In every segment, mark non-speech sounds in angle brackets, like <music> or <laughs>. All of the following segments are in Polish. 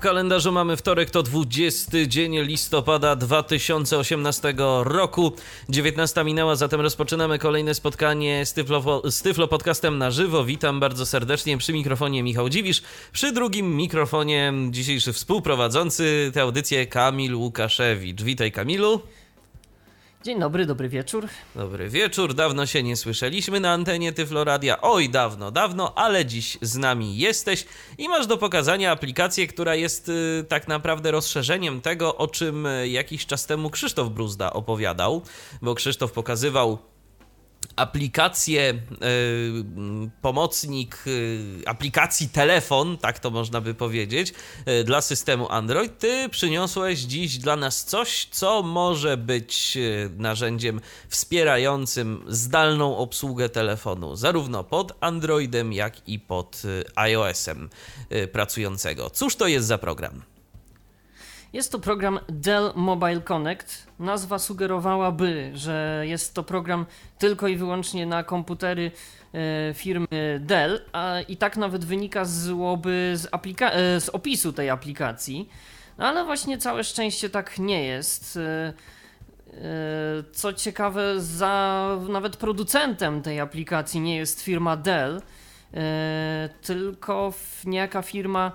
W kalendarzu mamy wtorek, to 20 dzień listopada 2018 roku. 19 minęła, zatem rozpoczynamy kolejne spotkanie z Tyflo, z Tyflo Podcastem na żywo. Witam bardzo serdecznie przy mikrofonie Michał Dziwisz, przy drugim mikrofonie dzisiejszy współprowadzący tę audycję Kamil Łukaszewicz. Witaj Kamilu. Dzień dobry, dobry wieczór. Dobry wieczór, dawno się nie słyszeliśmy na antenie Tyfloradia. Oj, dawno, dawno, ale dziś z nami jesteś i masz do pokazania aplikację, która jest y, tak naprawdę rozszerzeniem tego, o czym y, jakiś czas temu Krzysztof Bruzda opowiadał, bo Krzysztof pokazywał aplikację, y, pomocnik y, aplikacji telefon, tak to można by powiedzieć, y, dla systemu Android, ty przyniosłeś dziś dla nas coś, co może być narzędziem wspierającym zdalną obsługę telefonu, zarówno pod Androidem, jak i pod iOS-em pracującego. Cóż to jest za program? Jest to program Dell Mobile Connect. Nazwa sugerowałaby, że jest to program tylko i wyłącznie na komputery e, firmy Dell, a i tak nawet wynika złoby z, e, z opisu tej aplikacji. No ale właśnie całe szczęście tak nie jest. E, co ciekawe, za nawet producentem tej aplikacji nie jest firma Dell, tylko niejaka firma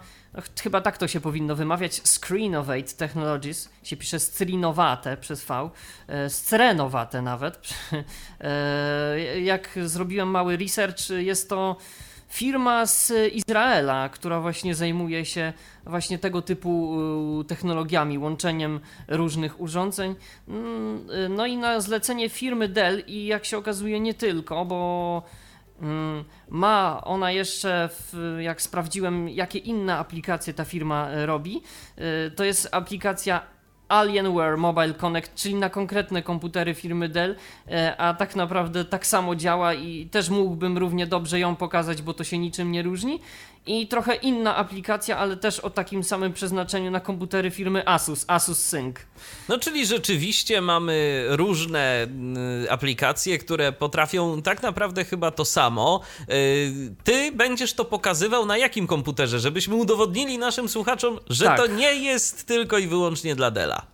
chyba tak to się powinno wymawiać, Screenovate Technologies, się pisze Screenowate przez V, e, Screnowate nawet. <laughs> E, jak zrobiłem mały research, jest to firma z Izraela, która właśnie zajmuje się właśnie tego typu e, technologiami, łączeniem różnych urządzeń. Mm, no i na zlecenie firmy Dell i jak się okazuje nie tylko, bo ma ona jeszcze, w, jak sprawdziłem, jakie inne aplikacje ta firma e, robi, e, to jest aplikacja Alienware Mobile Connect, czyli na konkretne komputery firmy Dell, e, a tak naprawdę tak samo działa i też mógłbym równie dobrze ją pokazać, bo to się niczym nie różni i trochę inna aplikacja, ale też o takim samym przeznaczeniu na komputery firmy Asus, Asus Sync. No czyli rzeczywiście mamy różne y, aplikacje, które potrafią tak naprawdę chyba to samo. Y, ty będziesz to pokazywał na jakim komputerze, żebyśmy udowodnili naszym słuchaczom, że tak. to nie jest tylko i wyłącznie dla Della.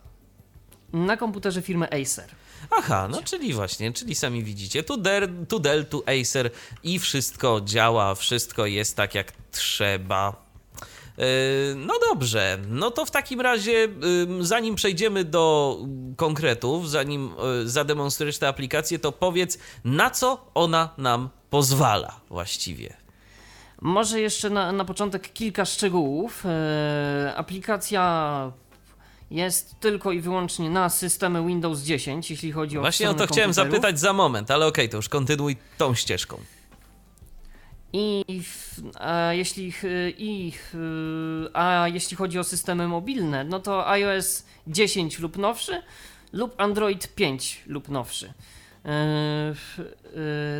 Na komputerze firmy Acer. Aha, no czyli właśnie, czyli sami widzicie, tu, der, tu Dell, tu Acer i wszystko działa, wszystko jest tak jak trzeba. Yy, no dobrze, no to w takim razie, zanim przejdziemy do konkretów, zanim yy, zademonstrujesz tę aplikację, to powiedz, na co ona nam pozwala właściwie. Może jeszcze na, na początek kilka szczegółów. Aplikacja jest tylko i wyłącznie na systemy Windows 10, jeśli chodzi o Właśnie o to chciałem zapytać za moment, ale okej, okay, to już kontynuuj tą ścieżką. I a jeśli, i, a jeśli chodzi o systemy mobilne, no to iOS 10 lub nowszy, lub Android 5 lub nowszy. E, e,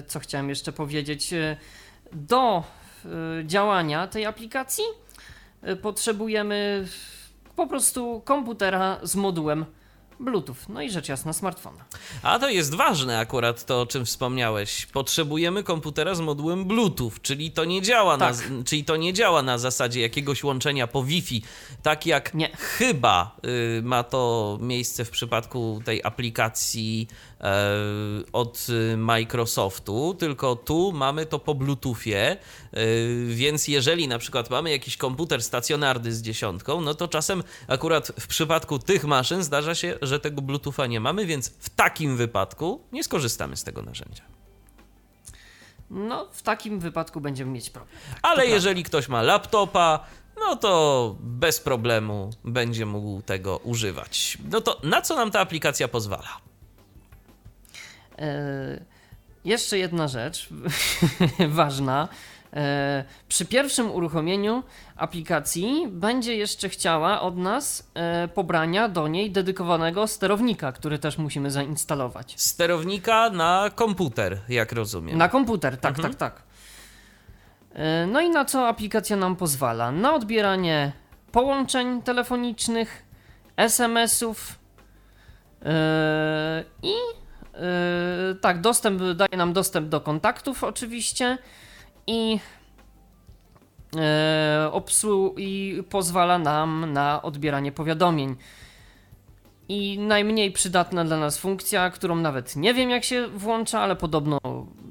co chciałem jeszcze powiedzieć? E, do działania tej aplikacji potrzebujemy po prostu komputera z modułem Bluetooth, no i rzecz jasna smartfona. A to jest ważne akurat to, o czym wspomniałeś. Potrzebujemy komputera z modułem Bluetooth, czyli to nie działa, tak. na, czyli to nie działa na zasadzie jakiegoś łączenia po Wi-Fi, tak jak nie. chyba y, ma to miejsce w przypadku tej aplikacji od Microsoftu, tylko tu mamy to po Bluetoothie, e, więc jeżeli na przykład mamy jakiś komputer stacjonarny z dziesiątką, no to czasem akurat w przypadku tych maszyn zdarza się, że tego Bluetootha nie mamy, więc w takim wypadku nie skorzystamy z tego narzędzia. No, w takim wypadku będziemy mieć problem. Tak, Ale jeżeli ktoś ma laptopa, no to bez problemu będzie mógł tego używać. No to na co nam ta aplikacja pozwala? E, jeszcze jedna rzecz <laughs> ważna. E, przy pierwszym uruchomieniu aplikacji będzie jeszcze chciała od nas e, pobrania do niej dedykowanego sterownika, który też musimy zainstalować. Sterownika na komputer, jak rozumiem. Na komputer, tak, mhm. tak, tak. No i na co aplikacja nam pozwala? Na odbieranie połączeń telefonicznych, SMS-ów i tak, dostęp daje nam dostęp do kontaktów oczywiście i obsłu i pozwala nam na odbieranie powiadomień. I najmniej przydatna dla nas funkcja, którą nawet nie wiem jak się włącza, ale podobno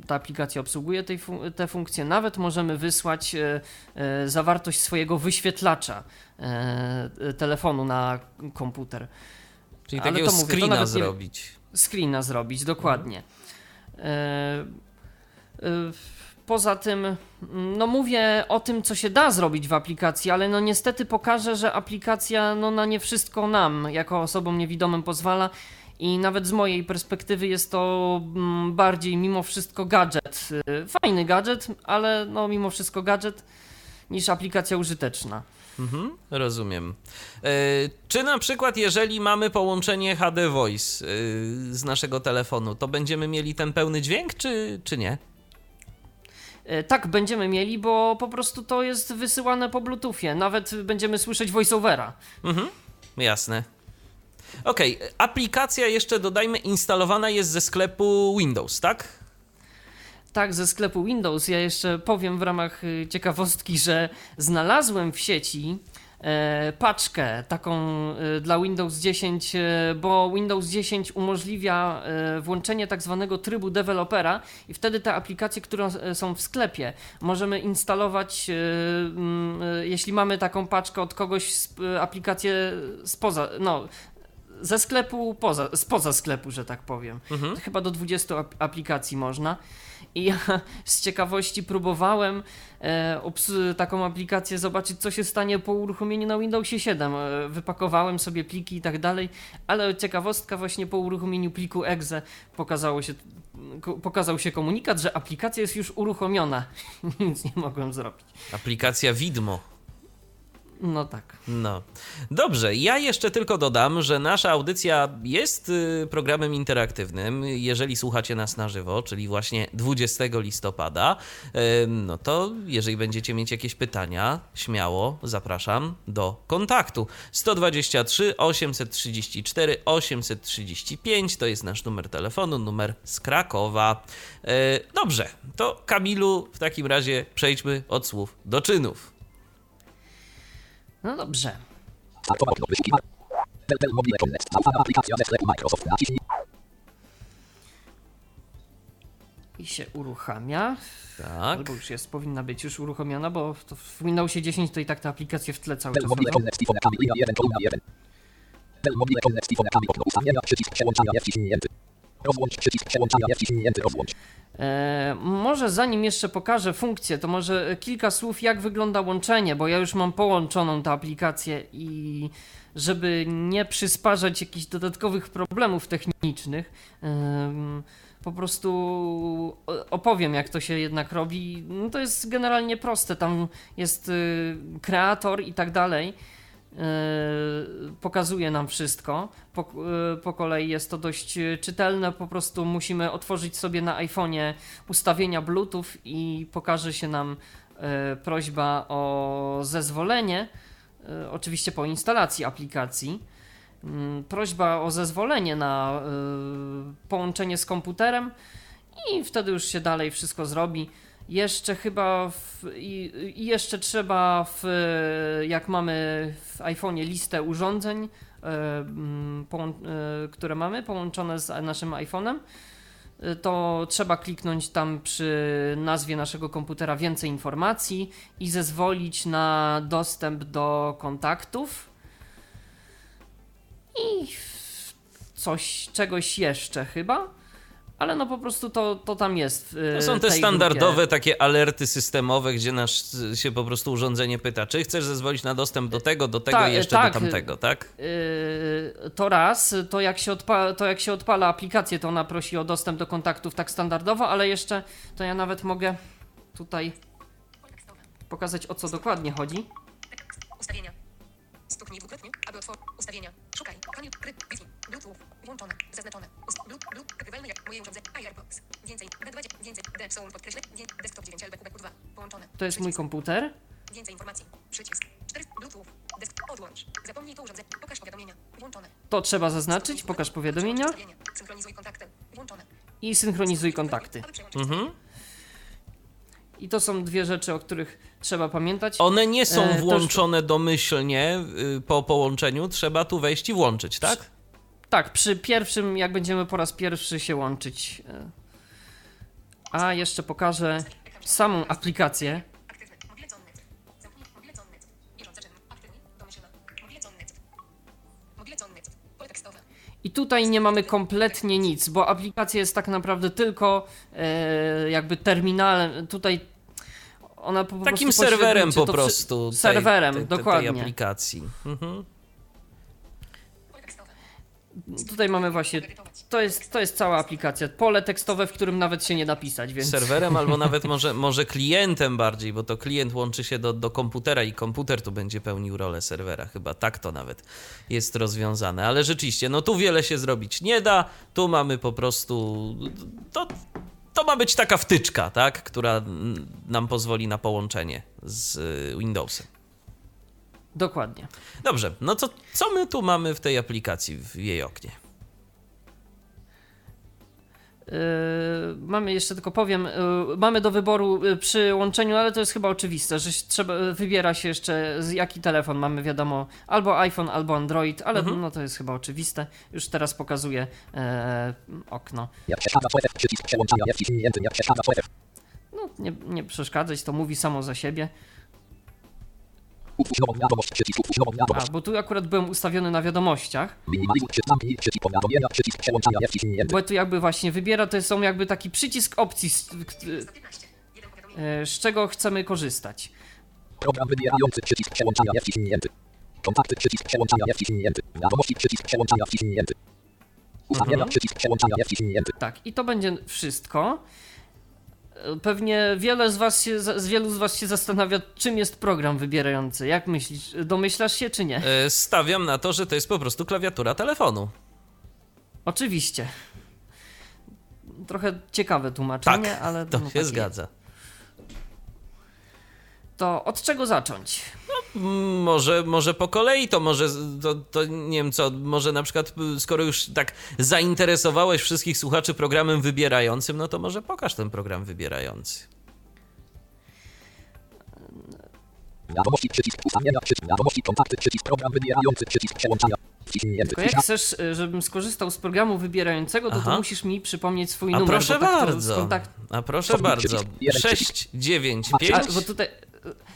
ta aplikacja obsługuje tej fun te funkcje. Nawet możemy wysłać e, e, zawartość swojego wyświetlacza e, telefonu na komputer. Czyli ale takiego to mówię, screena to zrobić. Screena zrobić, dokładnie. E, e, poza tym, no mówię o tym, co się da zrobić w aplikacji, ale no niestety pokażę, że aplikacja no na nie wszystko nam, jako osobom niewidomym pozwala i nawet z mojej perspektywy jest to mm, bardziej mimo wszystko gadżet. Y, fajny gadżet, ale no mimo wszystko gadżet niż aplikacja użyteczna. Mhm, rozumiem. E, czy na przykład, jeżeli mamy połączenie HD Voice y, z naszego telefonu, to będziemy mieli ten pełny dźwięk, czy, czy nie? E, tak, będziemy mieli, bo po prostu to jest wysyłane po Bluetoothie. Nawet będziemy słyszeć voiceovera. Mhm, jasne. Okej, okay. aplikacja jeszcze dodajmy instalowana jest ze sklepu Windows, tak? Tak, ze sklepu Windows. Ja jeszcze powiem w ramach y, ciekawostki, że znalazłem w sieci E, paczkę taką e, dla Windows 10, e, bo Windows 10 umożliwia włączenie tak zwanego trybu dewelopera i wtedy te aplikacje, które są w sklepie, możemy instalować, jeśli mamy taką paczkę od kogoś, aplikację spoza, no, ze sklepu, poza, spoza sklepu, że tak powiem. Mhm. Chyba do 20 aplikacji można. I ja z ciekawości próbowałem e, taką aplikację, zobaczyć, co się stanie po uruchomieniu na Windowsie 7. E, wypakowałem sobie pliki i tak dalej, ale ciekawostka, właśnie po uruchomieniu pliku exe pokazało się, pokazał się komunikat, że aplikacja jest już uruchomiona. <laughs> Nic nie mogłem zrobić. Aplikacja widmo. No tak. No. Dobrze, ja jeszcze tylko dodam, że nasza audycja jest y, programem interaktywnym. Jeżeli słuchacie nas na żywo, czyli właśnie 20 listopada, no to jeżeli będziecie mieć jakieś pytania, śmiało zapraszam do kontaktu. 123 834 835 to jest nasz numer telefonu, numer z Krakowa. E, dobrze, to Kamilu, w takim razie przejdźmy od słów do czynów. No dobrze. I się uruchamia. Tak. Albo już jest, powinna być już uruchomiona, bo w Windowsie 10 to i tak te aplikacje w tle cały czas. Ustawienia przycisk przełączania wciśnięty. Rozłącz przycisk przełączania wciśnięty, rozłącz. E, może zanim jeszcze pokażę funkcję, to może kilka słów, jak wygląda łączenie, bo ja już mam połączoną tę aplikację i żeby nie przysparzać jakichś dodatkowych problemów technicznych, po prostu opowiem, jak to się jednak robi. No to jest generalnie proste. Tam jest y, kreator i tak dalej. Yy, pokazuje nam wszystko. Po, yy, po, kolei jest to dość czytelne. Po prostu musimy otworzyć sobie na iPhone'ie ustawienia Bluetooth i pokaże się nam yy, prośba o zezwolenie. Oczywiście po instalacji aplikacji. Prośba o zezwolenie na połączenie z komputerem i wtedy już się dalej wszystko zrobi. Jeszcze chyba w, i, i, jeszcze trzeba w, jak mamy w iPhone'ie listę urządzeń, e, e, które mamy połączone z naszym iPhone'em, e, to trzeba kliknąć tam przy nazwie naszego komputera więcej informacji i zezwolić na dostęp do kontaktów. I coś, czegoś jeszcze chyba ale no po prostu to, to tam jest. To są te standardowe grupie. takie alerty systemowe, gdzie nasz się po prostu urządzenie pyta, czy chcesz zezwolić na dostęp do tego, do tego Ta, i jeszcze tak, do tamtego, tak? Yy, to raz, to jak, się odpala, to jak się odpala aplikację, to ona prosi o dostęp do kontaktów tak standardowo, ale jeszcze to ja nawet mogę tutaj pokazać o co dokładnie chodzi. Ustawienia. Stuknij dwukrotnie, aby otworzyć ustawienia. Szukaj. Koniec. Bluetooth. Włączone. Zaznaczone. Jak moje urządzenie. AirPods. Więcej. D2. Więcej. D. Soul podkreślę. Desktop 9 LB 2. Połączone. To jest mój komputer. Więcej informacji. Przycisk. 4. Bluetooth. Desk. Odłącz. Zapomnij to urządzenie. Pokaż powiadomienia. Włączone. To trzeba zaznaczyć, pokaż powiadomienia. Synchronizuj kontakty. Włączone. i synchronizuj kontakty. Mhm. I to są dwie rzeczy, o których trzeba pamiętać. One nie są E, włączone domyślnie y, po połączeniu, trzeba tu wejść i włączyć, tak? Tak, przy pierwszym, jak będziemy po raz pierwszy się łączyć. e, A jeszcze pokażę samą aplikację. I tutaj nie mamy kompletnie nic, bo aplikacja jest tak naprawdę tylko e, jakby terminalem. Tutaj ona po, Takim prostu serwerem po prostu. tej- serwerem, tej, tej, dokładnie. Tej aplikacji. Mhm. Tutaj mamy właśnie. To jest, to jest cała aplikacja. Pole tekstowe, w którym nawet się nie napisać, więc. Serwerem albo <laughs> nawet może, może klientem bardziej, bo to klient łączy się do, do komputera i komputer tu będzie pełnił rolę serwera. Chyba tak to nawet jest rozwiązane. Ale rzeczywiście, no tu wiele się zrobić nie da. Tu mamy po prostu. To, to ma być taka wtyczka, tak? Która nam pozwoli na połączenie z y, Windowsem. Dokładnie. Dobrze, no to co my tu mamy w tej aplikacji, w jej oknie? Yy, mamy jeszcze tylko powiem, yy, mamy do wyboru yy, przy łączeniu, ale to jest chyba oczywiste, że się trzeba, yy, wybiera się jeszcze z jaki telefon mamy, wiadomo, albo iPhone, albo Android, ale Mhm. no to jest chyba oczywiste. Już teraz pokazuję e, okno. No nie, nie przeszkadzać, to mówi samo za siebie. Wiadomość, przycisk A, bo tu akurat byłem ustawiony na wiadomościach, Minimalizuj przycisk zamknij, przycisk powiadomienia, przycisk przełączania jest wciśnięty. bo tu jakby właśnie wybiera, to są jakby taki przycisk opcji, z, k- 115. Jeden powiadomienie. e, z czego chcemy korzystać. Program wybierający, przycisk przełączania wciśnięty. Kontakty, przycisk przełączania wciśnięty. Wiadomości, przycisk przełączania wciśnięty. Ustawienia, Mhm. przycisk przełączania wciśnięty. Tak, i to będzie wszystko. Pewnie wiele z was się, z wielu z was się zastanawia, czym jest program wybierający. Jak myślisz, domyślasz się czy nie? E, Stawiam na to, że to jest po prostu klawiatura telefonu. Oczywiście. Trochę ciekawe tłumaczenie, Tak, ale to no, się takie- zgadza. To od czego zacząć? Mm, Może, może po kolei, to może, to, to nie wiem co, może na przykład, y, skoro już tak zainteresowałeś wszystkich słuchaczy programem wybierającym, no to może pokaż ten program wybierający. Wiadomości, przycisk ustawienia, przycisk wiadomości, kontakty, przycisk program wybierający, przycisk przełączania. Tylko jak chcesz, y, żebym skorzystał z programu wybierającego, to, Aha. to musisz mi przypomnieć swój A numer. proszę tak bardzo, kontakt... a proszę bardzo, przycisk. Jeden przycisk. 6, 9, A, 5, bo tutaj.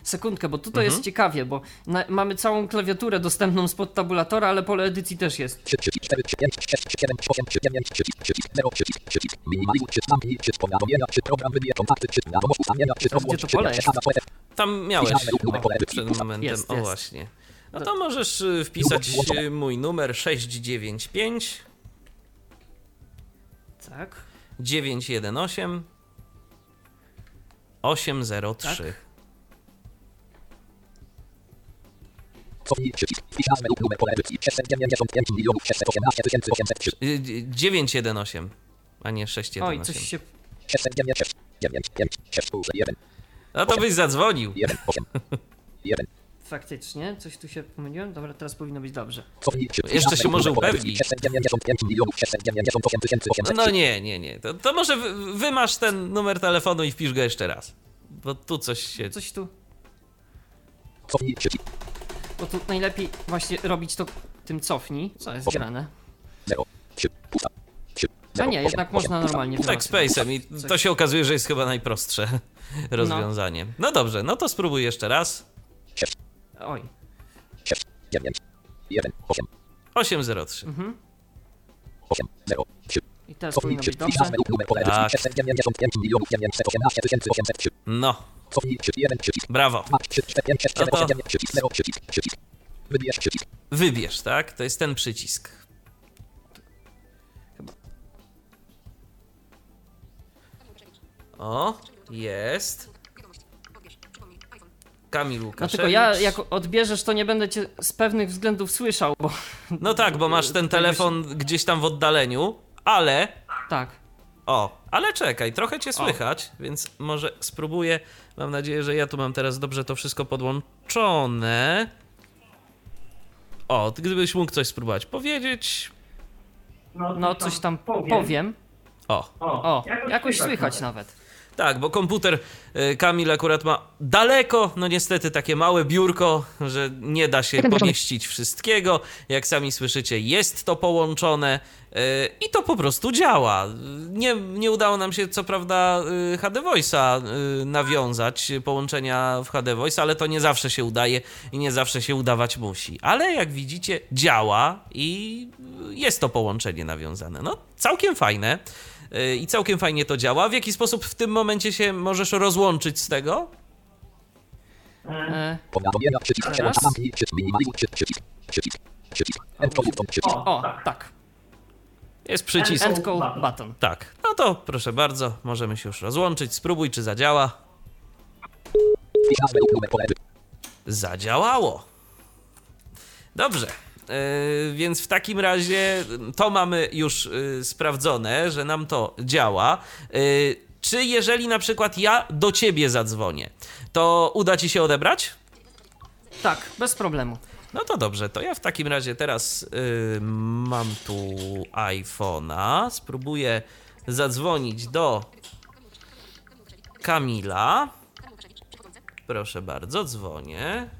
Sekundkę, bo tutaj Mhm. jest ciekawie, bo na, mamy całą klawiaturę dostępną spod tabulatora, ale pole edycji też jest. 3, 3, 4, 3, 5, 6, 7, 8, 3, 9, przycisk, przycisk, 0, przycisk, przycisk, minimalizuj, przycisk, zamknij, przycisk, powiadomienia, czy program wybierz, kontakty, czy wiadomość, ustawienia, czy Teraz gdzie rozłącz, to pole jest? tam miałeś edycji. przed momentem, Jest, o jest. właśnie. No to możesz y, wpisać y, mój numer 695 Tak. 918 803. Tak. Cofnij, przycisk, wpisane lub numer pole edycji, 695 milionów 618 803, Y, y, 918, a nie Oj, 618. coś się. 696, 9, 5, 6, 1, A to byś zadzwonił. 1, 8, 1. Faktycznie, coś tu się pomyliłem. Dobra, teraz powinno być dobrze. Jeszcze się może upewnić. 695 milionów 698 803. No nie, nie, nie. To, to może wy- wymasz ten numer telefonu i wpisz go jeszcze raz. Bo tu coś się. Coś tu. Bo tu najlepiej właśnie robić to tym cofnij. Co jest grane? 0, 3, pusta, 3, A nie, jednak można normalnie Tak. Space'em i to się okazuje, że jest chyba najprostsze <laughs> rozwiązanie. No. Dobrze, no to spróbuj jeszcze raz. 6, Oj. 6, 9, 1, 8, 803. 8, 0, 3. I teraz powinno być dobrze. Tak. 695 milionów 918 803. No, Cofnij, przycisk, 1, przycisk, brawo. 2, 3, 4, 5, 6, 7, No to- 8, 9, przycisk, 0, przycisk, przycisk. Wybierz przycisk. Wybierz, tak? To jest ten przycisk. O, jest. Kamil No Łukaszewicz. tylko ja, jak odbierzesz, to nie będę cię z pewnych względów słyszał, bo. No tak, bo masz ten <laughs> telefon gdzieś tam w oddaleniu, ale... Tak. O, ale czekaj, trochę cię słychać, więc może spróbuję. Mam nadzieję, że ja tu mam teraz dobrze to wszystko podłączone. O, gdybyś mógł coś spróbować powiedzieć. No, coś tam powiem. O, O, jakoś słychać nawet. Tak, bo komputer y, Kamil akurat ma daleko, no niestety takie małe biurko, że nie da się pomieścić wszystkiego. Jak sami słyszycie, jest to połączone y, i to po prostu działa. Nie, nie udało nam się co prawda y, HD Voice'a nawiązać, połączenia w HD Voice, ale to nie zawsze się udaje i nie zawsze się udawać musi. Ale jak widzicie, działa i jest to połączenie nawiązane. No, całkiem fajne. Y, I całkiem fajnie to działa. W jaki sposób w tym momencie się możesz rozłączyć z tego? E, o, tak. Jest przycisk. End call button. Tak. No to proszę bardzo, możemy się już rozłączyć. Spróbuj, czy zadziała. Zadziałało. Dobrze. Yy, więc w takim razie to mamy już yy, sprawdzone, że nam to działa. Yy, czy jeżeli na przykład ja do ciebie zadzwonię, to uda ci się odebrać? Tak, bez problemu. No to dobrze, to ja w takim razie teraz y, mam tu iPhone'a. Spróbuję zadzwonić do Kamila. Proszę bardzo, dzwonię.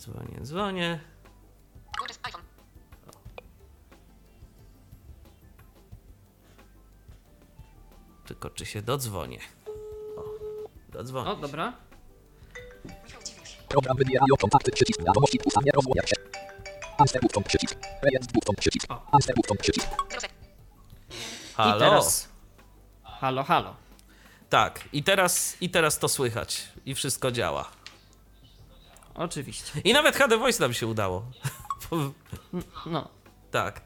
Dzwonię, dzwonię. Tylko czy się dodzwonię? O, dodzwonię. O, dobra. Program wybierają kontakty, przycisk wiadomości, ustawienie rozwoja się. Answer button, przycisk. Rejestr button, przycisk. Answer button, przycisk. Halo? I teraz. Halo, halo. Tak, i teraz, i teraz to słychać. I wszystko działa. Oczywiście. I nawet HD Voice nam się udało. No, tak.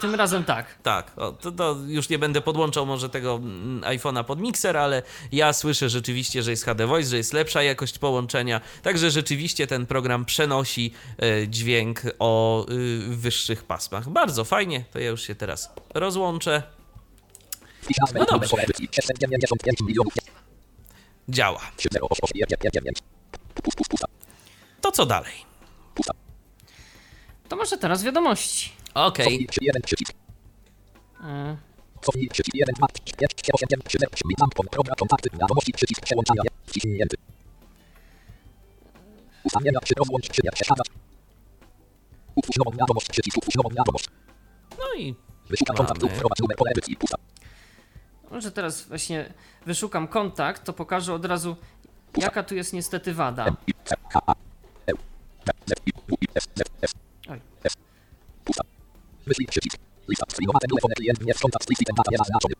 tym razem tak. Tak, o, to, to już nie będę podłączał może tego mm, iPhone'a pod mikser, ale ja słyszę rzeczywiście, że jest HD Voice, że jest lepsza jakość połączenia, także rzeczywiście ten program przenosi e, dźwięk o y, wyższych pasmach. Bardzo fajnie, to ja już się teraz rozłączę. No dobrze. polewy. 695 milionów. Działa. To co dalej? To może teraz wiadomości. Okej, Cofnij się jeden przycisk. Cofnij przycisk 1, 2, 5, 8, 9, 7, 8, zamknął program kontakty, wiadomości, przycisk przełączania, wciśnięty. Ustawienia przy rozłącz się jak przeszkadzać. Utwórz nową wiadomość, przycisk utwórz nową wiadomość. no i kontakt wprowadź numer pusta. może teraz właśnie wyszukam kontakt, to pokażę od razu, jaka tu jest niestety wada. Oj. S. Pusta. Wyślij przycisk. Lista streamowa telefon klient nie w kontakt z listem data niezaznaczony.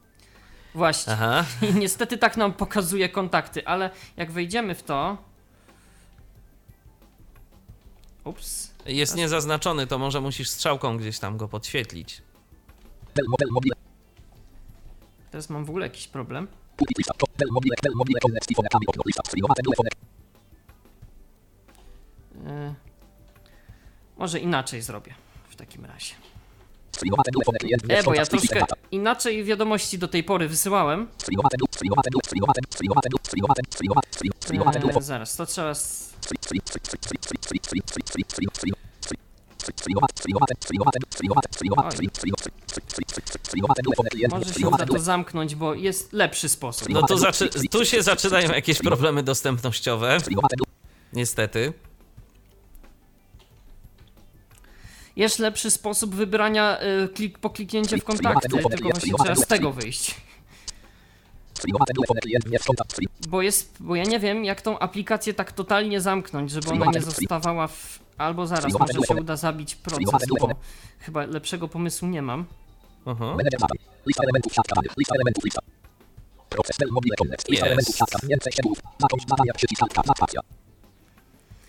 Właśnie. aha, I niestety tak nam pokazuje kontakty, ale jak wejdziemy w to. Ups. jest niezaznaczony, to może musisz strzałką gdzieś tam go podświetlić. Del model mobile. Teraz mam w ogóle jakiś problem. Może inaczej zrobię w takim razie. E, bo ja z troszkę inaczej wiadomości do tej pory wysyłałem. E, zaraz, to trzeba. s- Może się uda to zamknąć, bo jest lepszy sposób. No to zaczy- tu się zaczynają jakieś problemy dostępnościowe, niestety. Jest lepszy sposób wybrania y, klik, po kliknięcie w kontakty, tylko właśnie trzeba z tego wyjść. Bo jest, bo ja nie wiem, jak tą aplikację tak totalnie zamknąć, żeby ona nie zostawała w. Albo zaraz, może się uda zabić proces, bo chyba lepszego pomysłu nie mam. Aha. Lista elementów siatka danych. Lista elementów lista. Proces del mobile connect. Lista Jest. elementów siatka. Więcej szczegółów. Zacząć badania przycisk siatka. Zakwacja.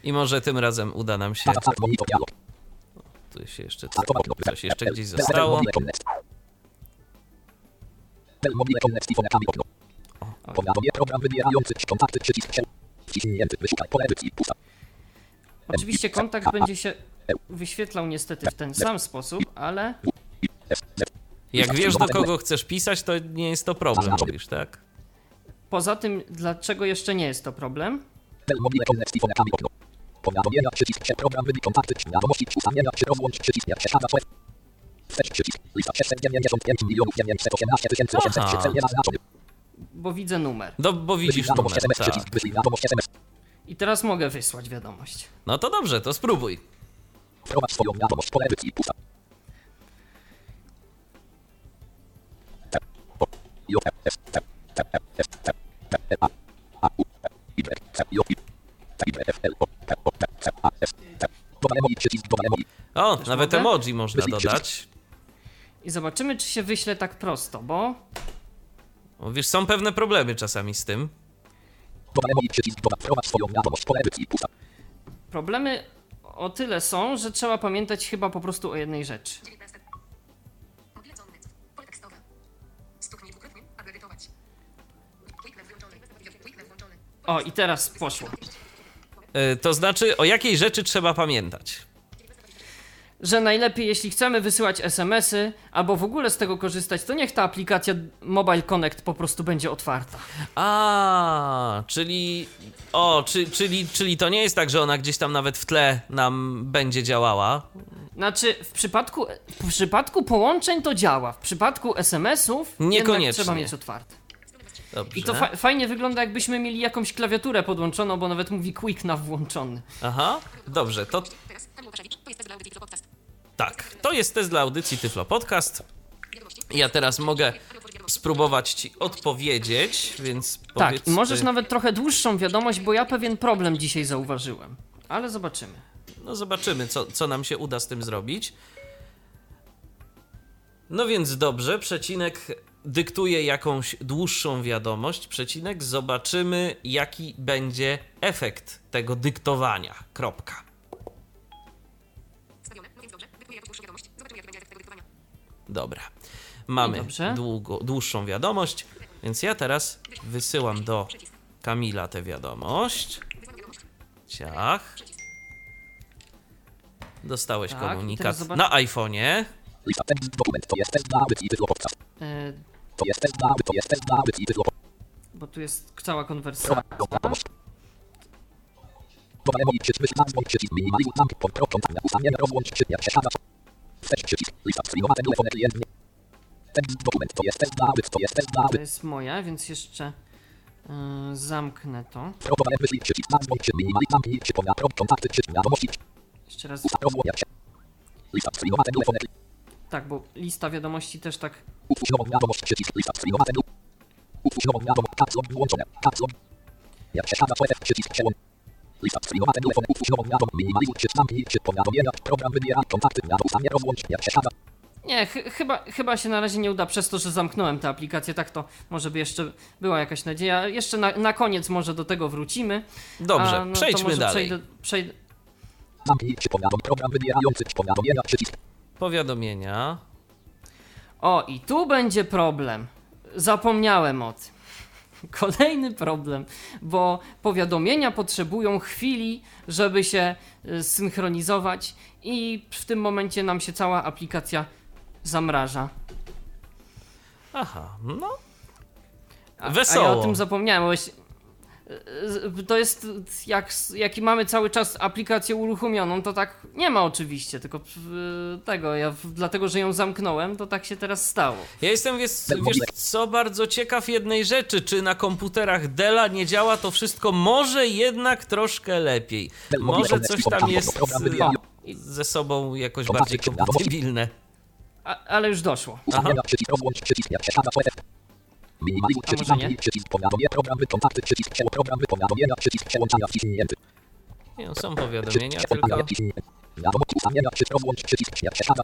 I może tym razem uda nam się. Tu się jeszcze coś jeszcze gdzieś zostało. Oczywiście kontakt będzie się wyświetlał niestety w ten sam sposób, ale. Jak wiesz, do kogo chcesz pisać, to nie jest to problem, mówisz, tak? poza tym, dlaczego jeszcze nie jest to problem? Powiadomienia przycisk się program wynik kontakty wiadomości ustawienia czy rozłącz przycisk jak przeszkadza wstecz. Wstecz przycisk lista 695 milionów 918 tysięcy 803 cel nie zaznaczony. Bo widzę numer. No, bo widzisz numer, SMS tak. przycisk wyślij wiadomość SMS. I teraz mogę wysłać wiadomość. No to dobrze, to spróbuj. Wprowadź swoją wiadomość pole edycji pusta. T, O, Też nawet mogę? emoji można dodać. I zobaczymy, czy się wyśle tak prosto, bo O, Wiesz, są pewne problemy czasami z tym. Problemy o tyle są, że trzeba pamiętać chyba po prostu o jednej rzeczy. 19. Mobilne net. Pole tekstowe. Stuknij dwukrotnie, aby edytować. Quicknet włączony. Quicknet włączony. O, i teraz poszło. E, To znaczy, o jakiej rzeczy trzeba pamiętać? Że najlepiej, jeśli chcemy wysyłać SMS-y albo w ogóle z tego korzystać, to niech ta aplikacja Mobile Connect po prostu będzie otwarta. A, czyli. O, czy, czyli, czyli to nie jest tak, że ona gdzieś tam nawet w tle nam będzie działała. Znaczy, w przypadku, w przypadku połączeń to działa, w przypadku SMS-ów Niekoniecznie. trzeba mieć otwarte. Dobrze. I to fa- fajnie wygląda, jakbyśmy mieli jakąś klawiaturę podłączoną, bo nawet mówi Quick na włączony. Aha, dobrze, to tak. To jest test dla audycji Tyflo Podcast. Ja teraz mogę spróbować ci odpowiedzieć, więc Tak, powiedz możesz ty- nawet trochę dłuższą wiadomość, bo ja pewien problem dzisiaj zauważyłem. Ale zobaczymy. No zobaczymy, co, co nam się uda z tym zrobić. No więc dobrze, przecinek dyktuje jakąś dłuższą wiadomość. Przecinek, zobaczymy, jaki będzie efekt tego dyktowania. Kropka. Wstawione. Więc dobrze. Dyktuję jako dłuższą wiadomość. Zobaczymy, jaki będzie efekt tego dyktowania. Dobra. Mamy Dobrze. długo, dłuższą wiadomość, więc ja teraz wysyłam do Kamila tę wiadomość. Ciach. Dostałeś Tak, komunikat na iPhone'ie. Lista dokument to jest test dla audycji Podcast. Bo tu jest cała konwersacja. To jest moja, więc jeszcze e, zamknę to. Jeszcze raz. Lista streamowa, telefon. Tak, bo lista wiadomości też tak. Utwórz nową wiadomość, przycisk, lista streamowa, tego. Utwórz nową wiadomość, caps lock włączone, caps lock. Jak przeszkadza, to efekt, przycisk, przełącz. Lista streamowa, telefon, utwórz nową wiadomość, minimalizuj, czy zamknij, czy powiadomienia, program wybiera, kontakty, wiadomość, ustawienie, rozłącz, jak przeszkadza. Nie, ch- chyba, chyba się na razie nie uda przez to, że zamknąłem tę aplikację. Tak to może by jeszcze była jakaś nadzieja. Jeszcze na, na koniec może do tego wrócimy. Dobrze, A, no przejdźmy dalej. Przejdę, przejdę, Zamknij, czy powiadom, program wybierający, czy powiadomienia, przycisk. Powiadomienia. O, i tu będzie problem. Zapomniałem o tym. <laughs> Kolejny problem, bo powiadomienia potrzebują chwili, żeby się y, synchronizować, i w tym momencie nam się cała aplikacja zamraża. Aha, no. A, Wesoło. A ja o tym zapomniałem. Właśnie, to jest jak, jaki mamy cały czas aplikację uruchomioną, to tak nie ma oczywiście, tylko tego, ja dlatego, że ją zamknąłem, to tak się teraz stało. Ja jestem, wiesz, wiesz co, bardzo ciekaw jednej rzeczy. Czy na komputerach Della nie działa to wszystko może jednak troszkę lepiej? Może coś tam jest ze sobą jakoś bardziej kompatybilne. A, ale już doszło. Ustawienia, Minimalizuj, przycisk, nie? zamknij, przycisk, powiadomienia, program, kontakty, przycisk, przełącz, program, powiadomienia, przycisk, przełączania, wciśnięty. Nie, no, są powiadomienia, tylko... Wiadomość, ustawienia, przycisk, rozłącz, przycisk, jak przeszkadza,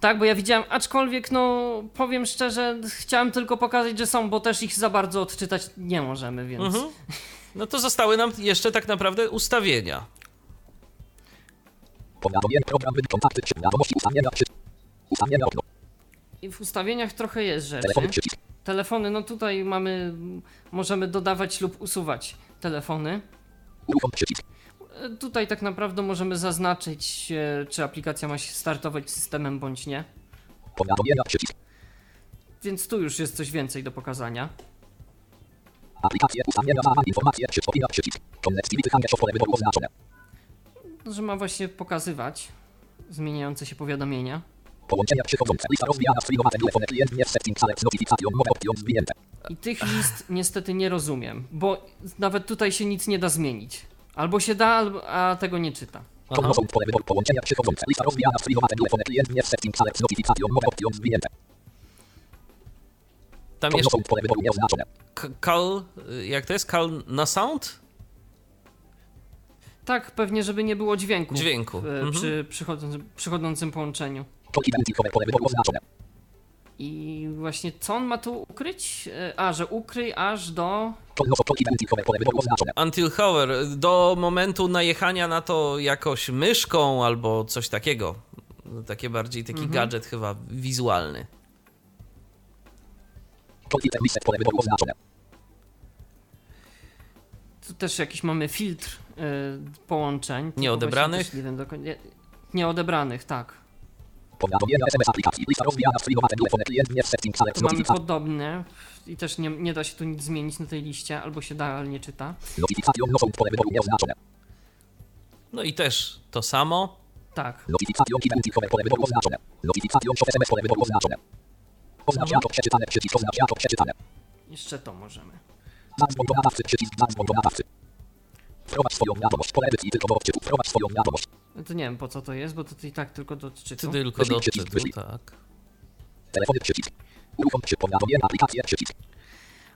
Tak, bo ja widziałem, aczkolwiek no powiem szczerze, chciałem tylko pokazać, że są, bo też ich za bardzo odczytać nie możemy, więc. Mhm. <laughs> No to zostały nam jeszcze tak naprawdę ustawienia. powiadomienia, program, kontakty, wiadomości, ustawienia. Ustawienia, okno, I w ustawieniach trochę jest rzeczy. Telefony, no tutaj mamy, możemy dodawać lub usuwać telefony. E, Tutaj tak naprawdę możemy zaznaczyć, e, czy aplikacja ma się startować systemem bądź nie. Więc tu już jest coś więcej do pokazania. Aplikacje ustawienia informacje opina przycisk. Connectivity pole wyboru oznaczone. Że ma właśnie pokazywać zmieniające się powiadomienia. Połączenia przychodzące. Lista rozwijana telefony klient nie settings alert notification zwinięte. I tych list niestety nie rozumiem, bo nawet tutaj się nic nie da zmienić. Albo się da, albo, a tego nie czyta. Pole wyboru połączenia przychodzące. Lista rozwijana telefony klient nie settings alert notification zwinięte. Tam jeszcze Podnoszą pole wyboru nieoznaczone. k- call, y, jak to jest? Call na sound? Tak, pewnie, żeby nie było dźwięku. Dźwięku, w- mhm. Przy przychodzącym, przychodzącym połączeniu. I właśnie co on ma tu ukryć? E, A, że ukryj aż do. Until hover, do momentu najechania na to jakoś myszką albo coś takiego. Takie bardziej taki gadżet chyba wizualny. Tu też jakiś mamy filtr e, połączeń. Nieodebranych? Nie dokładnie. Nieodebranych, tak. Mamy podobne i też nie, nie da się tu nic zmienić na tej liście, albo się da, ale nie czyta. No i też to samo. Tak. Jeszcze to możemy. Zadzwoń do nadawcy przycisk zadzwoń do nadawcy. Wprowadź swoją wiadomość. Pole edycji tylko do odczytu. Wprowadź swoją wiadomość. No to nie wiem po co to jest, bo to i tak tylko do Ty odczytu. tylko do odczytu, tak. Telefony przycisk. Uruchom się powiadomienia aplikacje przycisk.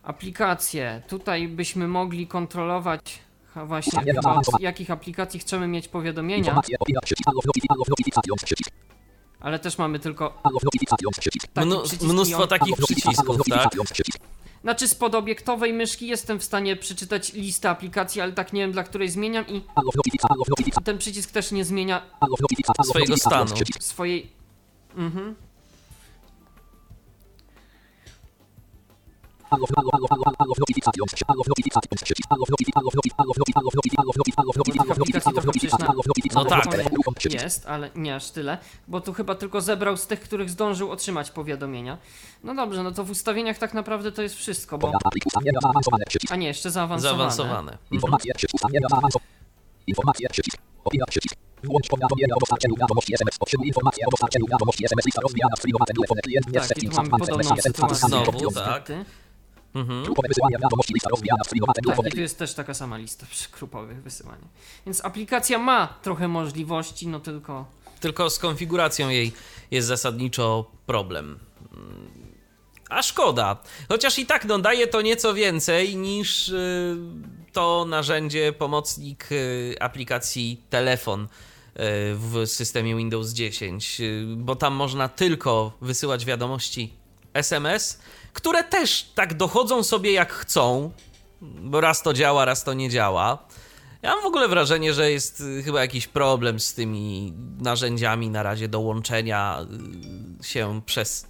Aplikacje. Tutaj byśmy mogli kontrolować właśnie chyba, z jakich aplikacji chcemy mieć powiadomienia, ale też mamy tylko taki mnóstwo takich przycisków, tak? Znaczy spod obiektowej myszki jestem w stanie przeczytać listę aplikacji, ale tak nie wiem dla której zmieniam i ten przycisk też nie zmienia Swojego stanu. swojej... Mhm. No tak. Jest, ale nie aż tyle, bo tu chyba tylko zebrał z tych, których zdążył otrzymać powiadomienia. No dobrze, no to w ustawieniach tak naprawdę to jest wszystko, bo... A nie, jeszcze zaawansowane. Zaawansowane. Informacje. Informacje. Opina przycisk. Włącz powiadomienia o dostarczeniu wiadomości SMS. Otrzymuj informacje o dostarczeniu wiadomości SMS. Lista rozwijana streamowane telefony klient nie Tak, sytuację. Znowu, tak. Niestety. Grupowe wysyłania wiadomości. Lista rozwijana streamowane Tak, telefony i tu jest też taka sama lista przy grupowych wysyłaniach. Więc aplikacja ma trochę możliwości, no tylko Tylko z konfiguracją jej jest zasadniczo problem. Mm, A szkoda. Chociaż i tak no, daje to nieco więcej niż y, to narzędzie, pomocnik y, aplikacji telefon y, w systemie Windows 10, y, bo tam można tylko wysyłać wiadomości SMS, które też tak dochodzą sobie jak chcą, bo raz to działa, raz to nie działa. Ja mam w ogóle wrażenie, że jest y, chyba jakiś problem z tymi narzędziami na razie do łączenia y, się przez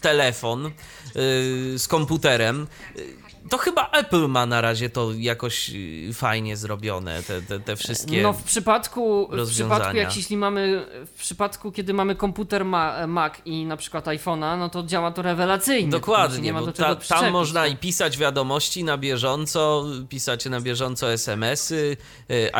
telefon y, z komputerem. To chyba Apple ma na razie to jakoś y, fajnie zrobione, te, te, te wszystkie. No w przypadku, w przypadku jak jeśli mamy, w przypadku kiedy mamy komputer ma, Mac i na przykład iPhone'a, no to działa to rewelacyjnie. to znaczy Dokładnie, nie ma bo ta, tam można tak. i pisać wiadomości na bieżąco, pisać na bieżąco SMS-y,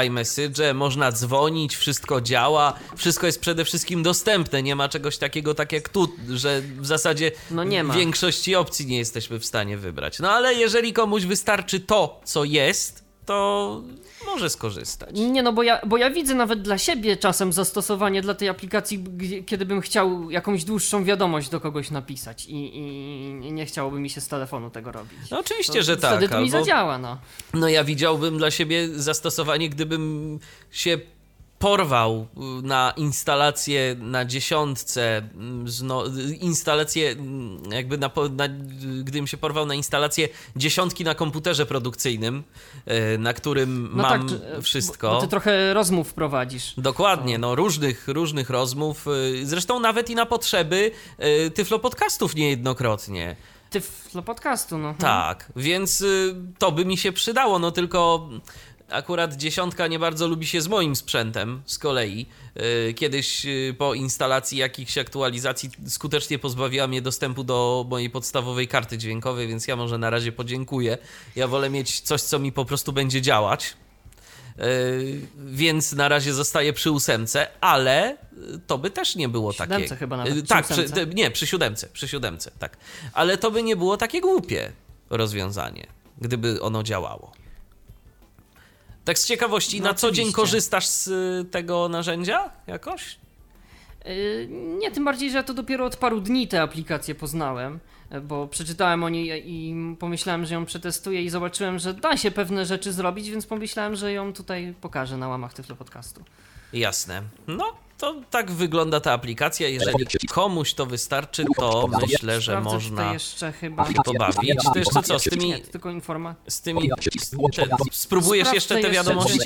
iMessage, można dzwonić, wszystko działa, wszystko jest przede wszystkim dostępne, nie ma czegoś takiego tak jak tu, że w zasadzie No nie ma. większości opcji nie jesteśmy w stanie wybrać. No ale jeżeli komuś wystarczy to, co jest, to może skorzystać. Nie no, bo ja, bo ja widzę nawet dla siebie czasem zastosowanie dla tej aplikacji, kiedy bym chciał jakąś dłuższą wiadomość do kogoś napisać i, i nie chciałoby mi się z telefonu tego robić. No oczywiście, To że tak. Wtedy to mi albo- zadziała, no. No ja widziałbym dla siebie zastosowanie, gdybym się porwał y, na instalację na dziesiątce, mm, zno, y, instalację mm, jakby na, na, y, gdybym się porwał na instalację dziesiątki na komputerze produkcyjnym, y, na którym No mam tak, czy- wszystko. Bo ty trochę rozmów prowadzisz. Dokładnie, no różnych, różnych rozmów, y, zresztą nawet i na potrzeby y, Tyflo Podcastów niejednokrotnie. Ty w podcastu, no. Tak, więc y, to by mi się przydało, no tylko Akurat dziesiątka nie bardzo lubi się z moim sprzętem z kolei. Yy, Kiedyś yy, po instalacji jakichś aktualizacji skutecznie pozbawiła mnie dostępu do mojej podstawowej karty dźwiękowej, więc ja może na razie podziękuję. Ja wolę mieć coś, co mi po prostu będzie działać. Yy, Więc na razie zostaję przy ósemce, ale to by też nie było takie. Siódemce chyba nawet, przy Tak, przy, nie, przy siódemce, przy siódemce, tak. Ale to by nie było takie głupie rozwiązanie, gdyby ono działało. Tak z ciekawości, No na co dzień oczywiście. korzystasz z y, tego narzędzia jakoś? Yy, Nie, tym bardziej, że ja to dopiero od paru dni tę aplikację poznałem, e, bo przeczytałem o niej i pomyślałem, że ją przetestuję i zobaczyłem, że da się pewne rzeczy zrobić, więc pomyślałem, że ją tutaj pokażę na łamach Tyflo Podcastu. Jasne. No, to tak wygląda ta aplikacja. Jeżeli komuś to wystarczy, to myślę, że Sprawdzę można tutaj jeszcze chyba... pobawić. To jeszcze co, z tymi, Nie, to tylko informa... z tymi te, spróbujesz Sprawdzę jeszcze te wiadomości?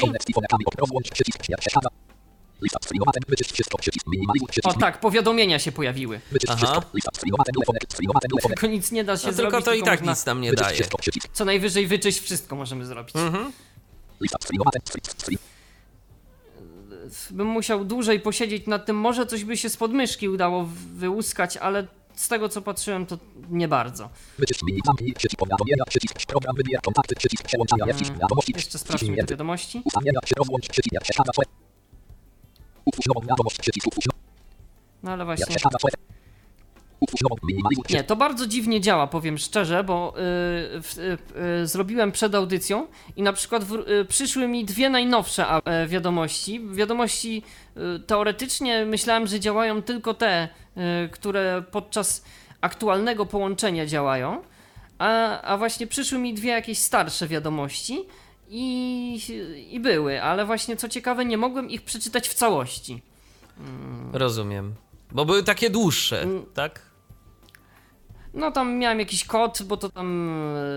O tak, powiadomienia się pojawiły. Aha. Tylko nic nie da się No, zrobić, tylko to i tak można nic nam nie daje. Co najwyżej wyczyść wszystko możemy zrobić. Mhm. Bym musiał dłużej posiedzieć nad tym, może coś by się z podmyszki udało wyłuskać, ale z tego co patrzyłem to nie bardzo. wiadomości, Jeszcze sprawdźmy te wiadomości. No ale właśnie... Nie, to bardzo dziwnie działa, powiem szczerze, bo y, y, y, zrobiłem przed audycją i na przykład w, przyszły mi dwie najnowsze e, wiadomości. Wiadomości teoretycznie myślałem, że działają tylko te, które podczas aktualnego połączenia działają, a, a właśnie przyszły mi dwie jakieś starsze wiadomości i, i były, ale właśnie co ciekawe, nie mogłem ich przeczytać w całości. Rozumiem. Bo były takie dłuższe, Mm. tak? No tam miałem jakiś kod, bo to tam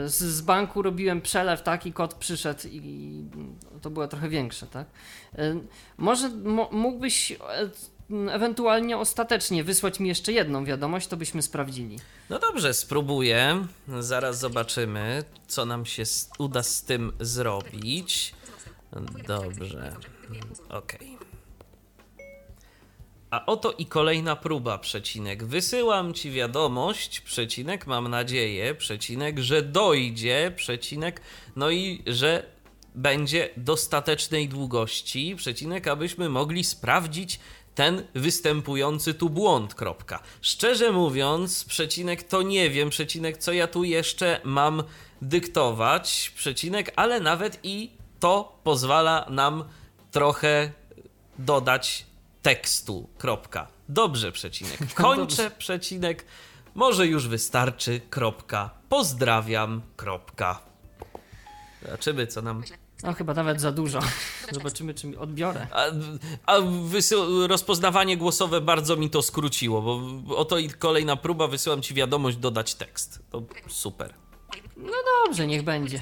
e, z, z banku robiłem przelew, taki kod przyszedł i to było trochę większe, tak? E, Może mo, mógłbyś e, ewentualnie ostatecznie wysłać mi jeszcze jedną wiadomość, to byśmy sprawdzili. No dobrze, spróbuję. Zaraz zobaczymy, co nam się uda z tym zrobić. Dobrze. Okej. A oto i kolejna próba, przecinek. Wysyłam ci wiadomość, przecinek, mam nadzieję, przecinek, że dojdzie, przecinek, no i że będzie dostatecznej długości, przecinek, abyśmy mogli sprawdzić ten występujący tu błąd, kropka. Szczerze mówiąc, przecinek, to nie wiem, przecinek, co ja tu jeszcze mam dyktować, przecinek, ale nawet i to pozwala nam trochę dodać tekstu, kropka. Dobrze, przecinek. <laughs> Kończę, przecinek. Może już wystarczy, kropka. Pozdrawiam, kropka. Zobaczymy, co nam... No chyba nawet za dużo. Zobaczymy, czy mi odbiorę. A, a wysył, rozpoznawanie głosowe bardzo mi to skróciło, bo oto i kolejna próba, wysyłam ci wiadomość, dodać tekst. To super. Dobrze, niech będzie.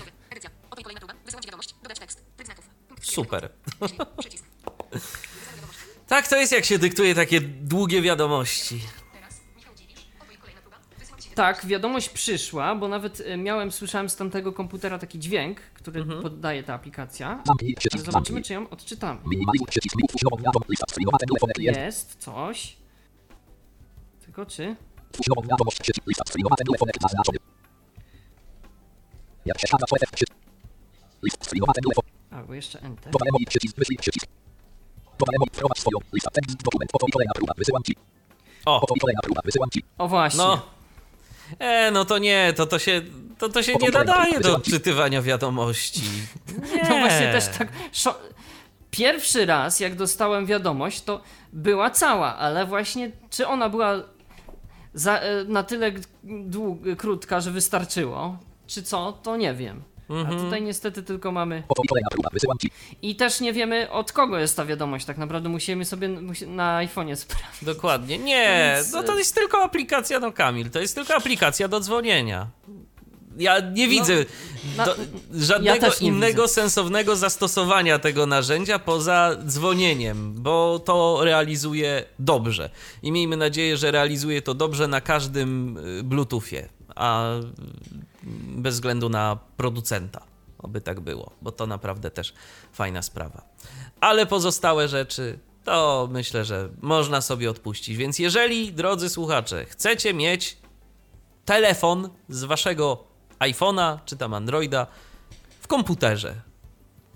Super. <laughs> <laughs> Tak to jest, jak się dyktuje takie długie wiadomości. Tak, wiadomość przyszła, bo nawet e, miałem, słyszałem z tamtego komputera taki dźwięk, który poddaje ta aplikacja. zobaczymy, czy ją odczytamy. Jest coś. Tylko czy? Albo jeszcze Enter. Swoją, tekst, dokument, oto i kolejna próba, wysyłam ci, O, oto i kolejna próba, wysyłam ci. O właśnie. no. E, no to nie, to to się, to, to się nie nadaje do odczytywania wiadomości. Nie. No właśnie też tak. Szo- Pierwszy raz, jak dostałem wiadomość, to była cała, ale właśnie czy ona była za, e, na tyle dług, krótka, że wystarczyło, czy co, to nie wiem. A tutaj niestety tylko mamy. I też nie wiemy od kogo jest ta wiadomość. Tak naprawdę musimy sobie na iPhone'ie <laughs> sprawdzić. Dokładnie. Nie, Więc, no to jest tylko aplikacja, no Kamil, to jest tylko aplikacja do dzwonienia. Ja nie widzę no, do, ja żadnego nie innego widzę. sensownego zastosowania tego narzędzia poza dzwonieniem, bo to realizuje dobrze. I miejmy nadzieję, że realizuje to dobrze na każdym y, Bluetoothie, a bez względu na producenta. oby tak było, bo to naprawdę też fajna sprawa. Ale pozostałe rzeczy to myślę, że można sobie odpuścić. Więc jeżeli, drodzy słuchacze, chcecie mieć telefon z waszego iPhone'a czy tam Androida w komputerze,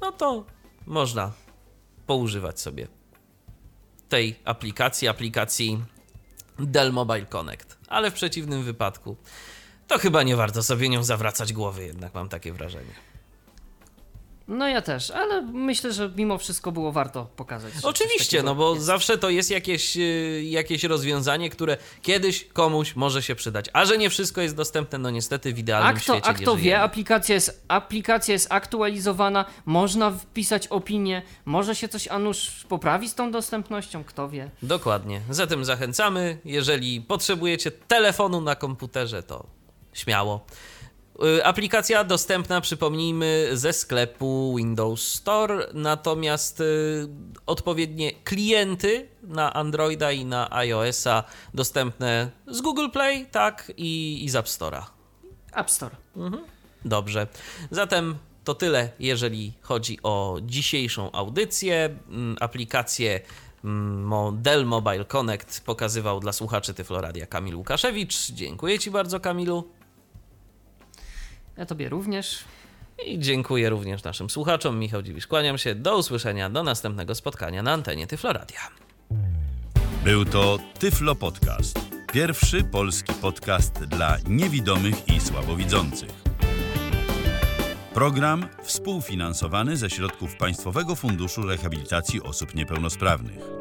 no to można poużywać sobie tej aplikacji, aplikacji Dell Mobile Connect. Ale w przeciwnym wypadku to chyba nie warto sobie nią zawracać głowy, jednak mam takie wrażenie. No ja też, ale myślę, że mimo wszystko było warto pokazać. Oczywiście, no bo jest. zawsze to jest jakieś, y, jakieś rozwiązanie, które kiedyś komuś może się przydać. A że nie wszystko jest dostępne, no niestety w idealnym A kto, świecie a kto wie, żyjemy. aplikacja jest, aplikacja jest aktualizowana, można wpisać opinię, może się coś a nuż poprawi z tą dostępnością, kto wie. Dokładnie. Zatem zachęcamy, jeżeli potrzebujecie telefonu na komputerze, to śmiało. Y, Aplikacja dostępna, przypomnijmy, ze sklepu Windows Store, natomiast y, odpowiednie klienty na Androida i na iOS-a dostępne z Google Play, tak, i, i z App Store'a. App Store. Dobrze. Zatem to tyle, jeżeli chodzi o dzisiejszą audycję. Mm, Aplikację mm, Dell Mobile Connect pokazywał dla słuchaczy Tyfloradia Kamil Łukaszewicz. Dziękuję Ci bardzo, Kamilu. Ja tobie również. I dziękuję również naszym słuchaczom. Michał Dziwisz, kłaniam się. Do usłyszenia, do następnego spotkania na antenie Tyfloradia. Był to Tyflo Podcast. Pierwszy polski podcast dla niewidomych i słabowidzących. Program współfinansowany ze środków Państwowego Funduszu Rehabilitacji Osób Niepełnosprawnych.